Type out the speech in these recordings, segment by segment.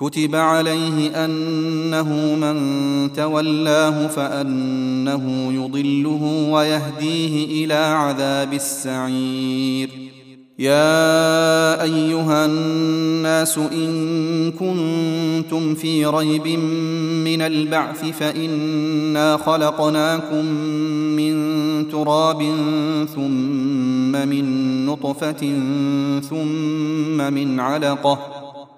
كتب عليه أنه من تولاه فأنه يضله ويهديه إلى عذاب السعير. يا أيها الناس إن كنتم في ريب من البعث فإنا خلقناكم من تراب ثم من نطفة ثم من علقة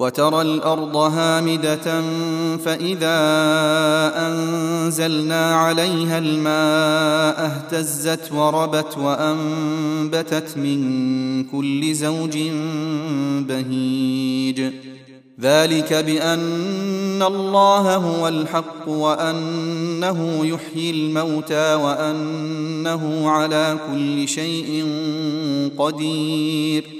وترى الأرض هامدة فإذا أنزلنا عليها الماء اهتزت وربت وأنبتت من كل زوج بهيج. ذلك بأن الله هو الحق وأنه يحيي الموتى وأنه على كل شيء قدير.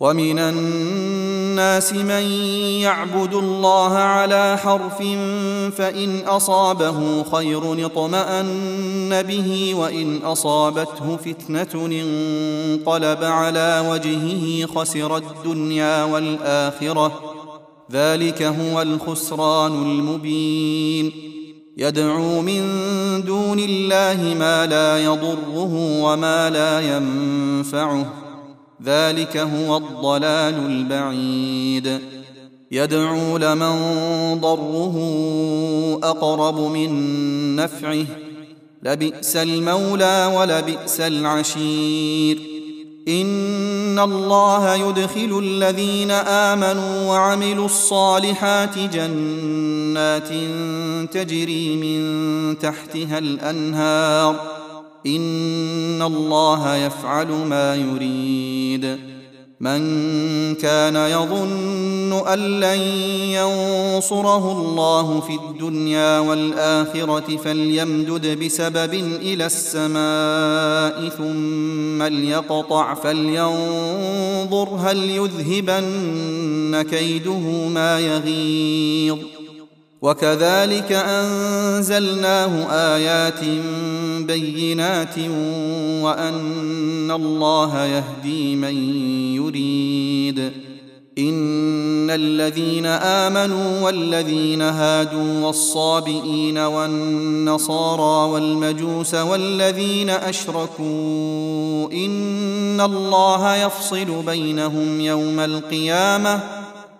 ومن الناس من يعبد الله على حرف فإن أصابه خير اطمأن به وإن أصابته فتنة انقلب على وجهه خسر الدنيا والآخرة. ذلك هو الخسران المبين. يدعو من دون الله ما لا يضره وما لا ينفعه. ذلك هو الضلال البعيد. يدعو لمن ضره أقرب من نفعه. لبئس المولى ولبئس العشير. إن الله يدخل الذين آمنوا وعملوا الصالحات جنات تجري من تحتها الأنهار. ان الله يفعل ما يريد. من كان يظن ان لن ينصره الله في الدنيا والاخره فليمدد بسبب إلى السماء ثم ليقطع فلينظر هل يذهبن كيده ما يغيظ. وكذلك أنزلناه آيات بينات وأن الله يهدي من يريد. إن الذين آمنوا والذين هادوا والصابئين والنصارى والمجوس والذين أشركوا إن الله يفصل بينهم يوم القيامة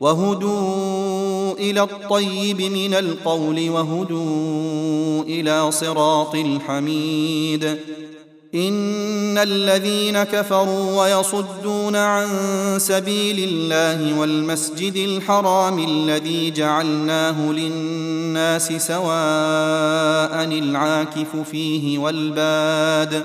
وهدوا إلى الطيب من القول وهدوا إلى صراط الحميد. إن الذين كفروا ويصدون عن سبيل الله والمسجد الحرام الذي جعلناه للناس سواء العاكف فيه والباد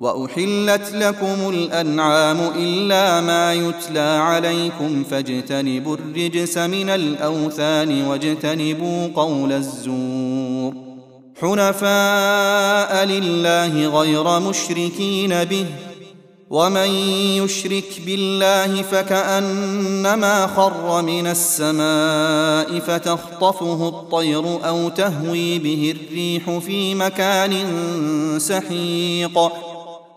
وأحلت لكم الأنعام إلا ما يتلى عليكم فاجتنبوا الرجس من الأوثان واجتنبوا قول الزور. حنفاء لله غير مشركين به ومن يشرك بالله فكأنما خر من السماء فتخطفه الطير أو تهوي به الريح في مكان سحيق.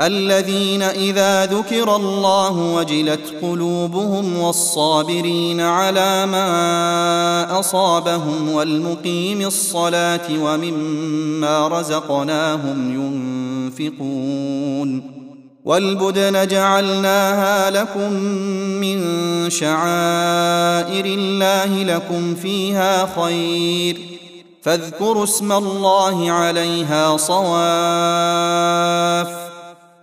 الذين إذا ذكر الله وجلت قلوبهم والصابرين على ما أصابهم والمقيم الصلاة ومما رزقناهم ينفقون والبدن جعلناها لكم من شعائر الله لكم فيها خير فاذكروا اسم الله عليها صواف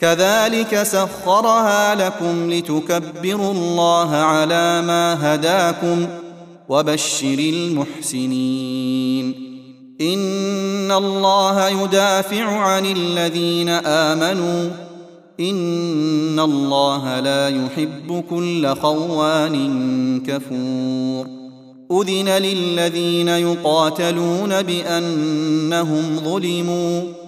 كذلك سخرها لكم لتكبروا الله على ما هداكم وبشر المحسنين. إن الله يدافع عن الذين آمنوا. إن الله لا يحب كل خوان كفور. أذن للذين يقاتلون بأنهم ظلموا.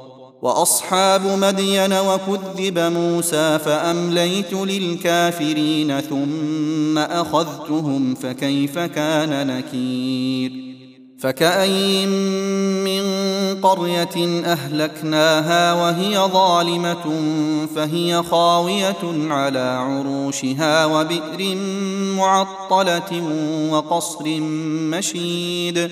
وأصحاب مدين وكذب موسى فأمليت للكافرين ثم أخذتهم فكيف كان نكير؟ فكاين من قرية أهلكناها وهي ظالمة فهي خاوية على عروشها وبئر معطلة وقصر مشيد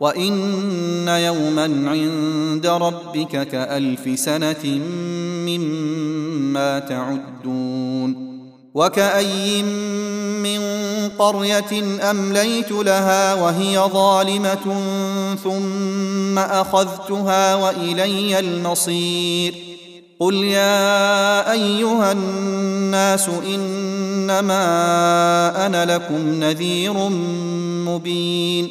وان يوما عند ربك كالف سنه مما تعدون وكاين من قريه امليت لها وهي ظالمه ثم اخذتها والي المصير قل يا ايها الناس انما أنا لكم نذير مبين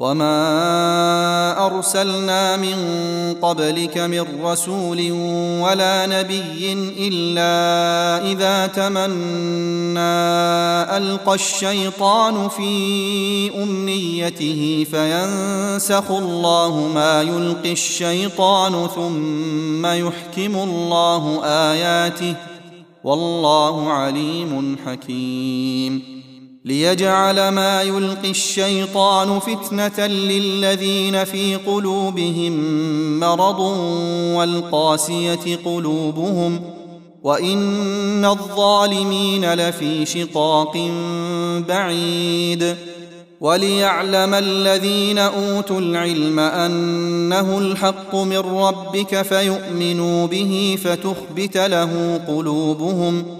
وما ارسلنا من قبلك من رسول ولا نبي الا اذا تمنى القى الشيطان في امنيته فينسخ الله ما يلقي الشيطان ثم يحكم الله اياته والله عليم حكيم ليجعل ما يلقي الشيطان فتنة للذين في قلوبهم مرض والقاسية قلوبهم وإن الظالمين لفي شقاق بعيد وليعلم الذين أوتوا العلم أنه الحق من ربك فيؤمنوا به فتخبت له قلوبهم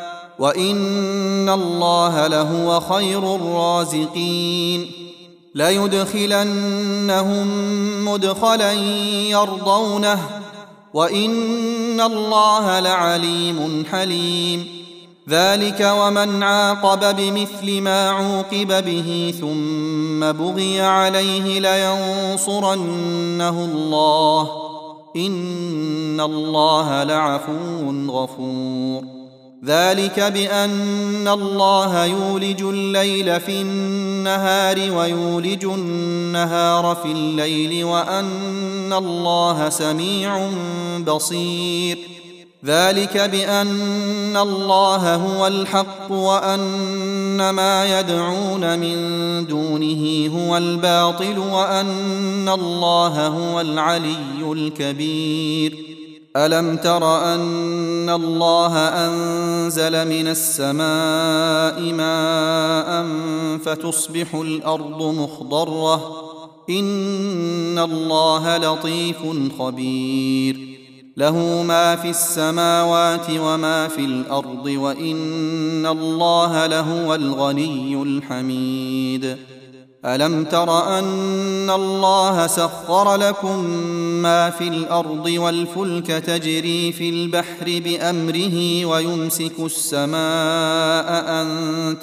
وان الله لهو خير الرازقين. ليدخلنهم مدخلا يرضونه. وان الله لعليم حليم. ذلك ومن عاقب بمثل ما عوقب به ثم بغي عليه لينصرنه الله. ان الله لعفو غفور. ذلك بأن الله يولج الليل في النهار ويولج النهار في الليل وأن الله سميع بصير. ذلك بأن الله هو الحق وأن ما يدعون من دونه هو الباطل وأن الله هو العلي الكبير. ألم تر أن الله أنزل من السماء ماء فتصبح الأرض مخضرة؟ إن الله لطيف خبير. له ما في السماوات وما في الأرض وإن الله لهو الغني الحميد. ألم تر أن الله سخر لكم ما في الأرض والفلك تجري في البحر بأمره ويمسك السماء أن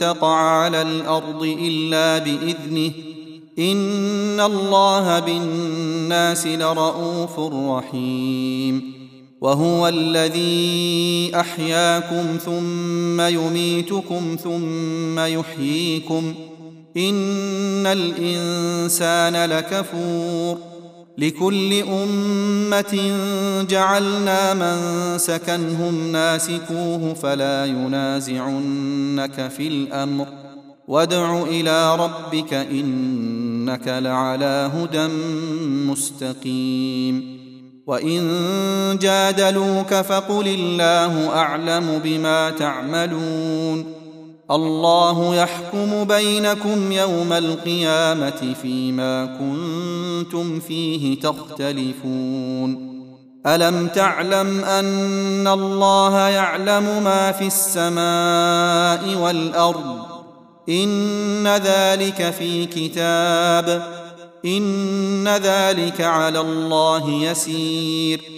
تقع على الأرض إلا بإذنه إن الله بالناس لرءوف رحيم وهو الذي أحياكم ثم يميتكم ثم يحييكم ان الانسان لكفور لكل امه جعلنا من سكنهم ناسكوه فلا ينازعنك في الامر وادع إلى ربك انك لعلى هدى مستقيم وان جادلوك فقل الله اعلم بما تعملون الله يحكم بينكم يوم القيامة فيما كنتم فيه تختلفون. ألم تعلم أن الله يعلم ما في السماء والأرض؟ إن ذلك في كتاب. إن ذلك على الله يسير.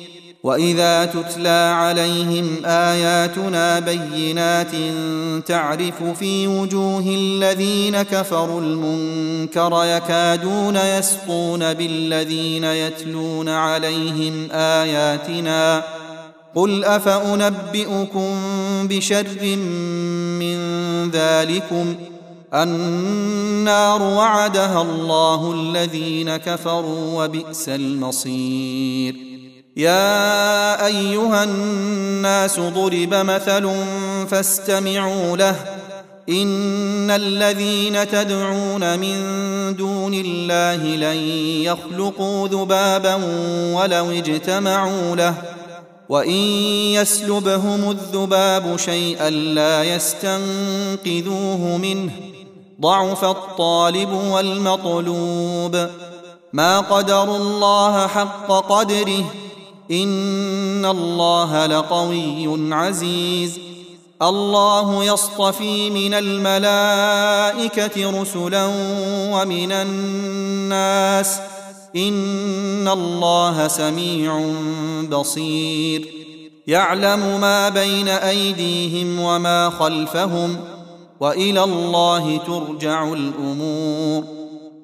وإذا تتلى عليهم آياتنا بينات تعرف في وجوه الذين كفروا المنكر يكادون يسقون بالذين يتلون عليهم آياتنا قل أفأنبئكم بشر من ذلكم النار وعدها الله الذين كفروا وبئس المصير يا أيها الناس ضرب مثل فاستمعوا له. إن الذين تدعون من دون الله لن يخلقوا ذبابا ولو اجتمعوا له. وإن يسلبهم الذباب شيئا لا يستنقذوه منه. ضعف الطالب والمطلوب. ما قدروا الله حق قدره. إن الله لقوي عزيز. الله يصطفي من الملائكة رسلا ومن الناس. إن الله سميع بصير. يعلم ما بين أيديهم وما خلفهم وإلى الله ترجع الأمور.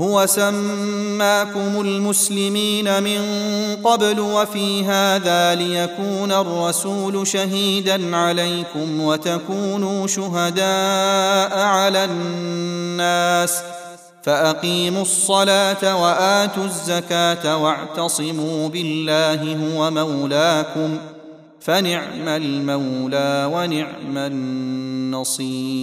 هو سماكم المسلمين من قبل وفي هذا ليكون الرسول شهيدا عليكم وتكونوا شهداء على الناس فأقيموا الصلاة وآتوا الزكاة واعتصموا بالله هو مولاكم فنعم المولى ونعم النصير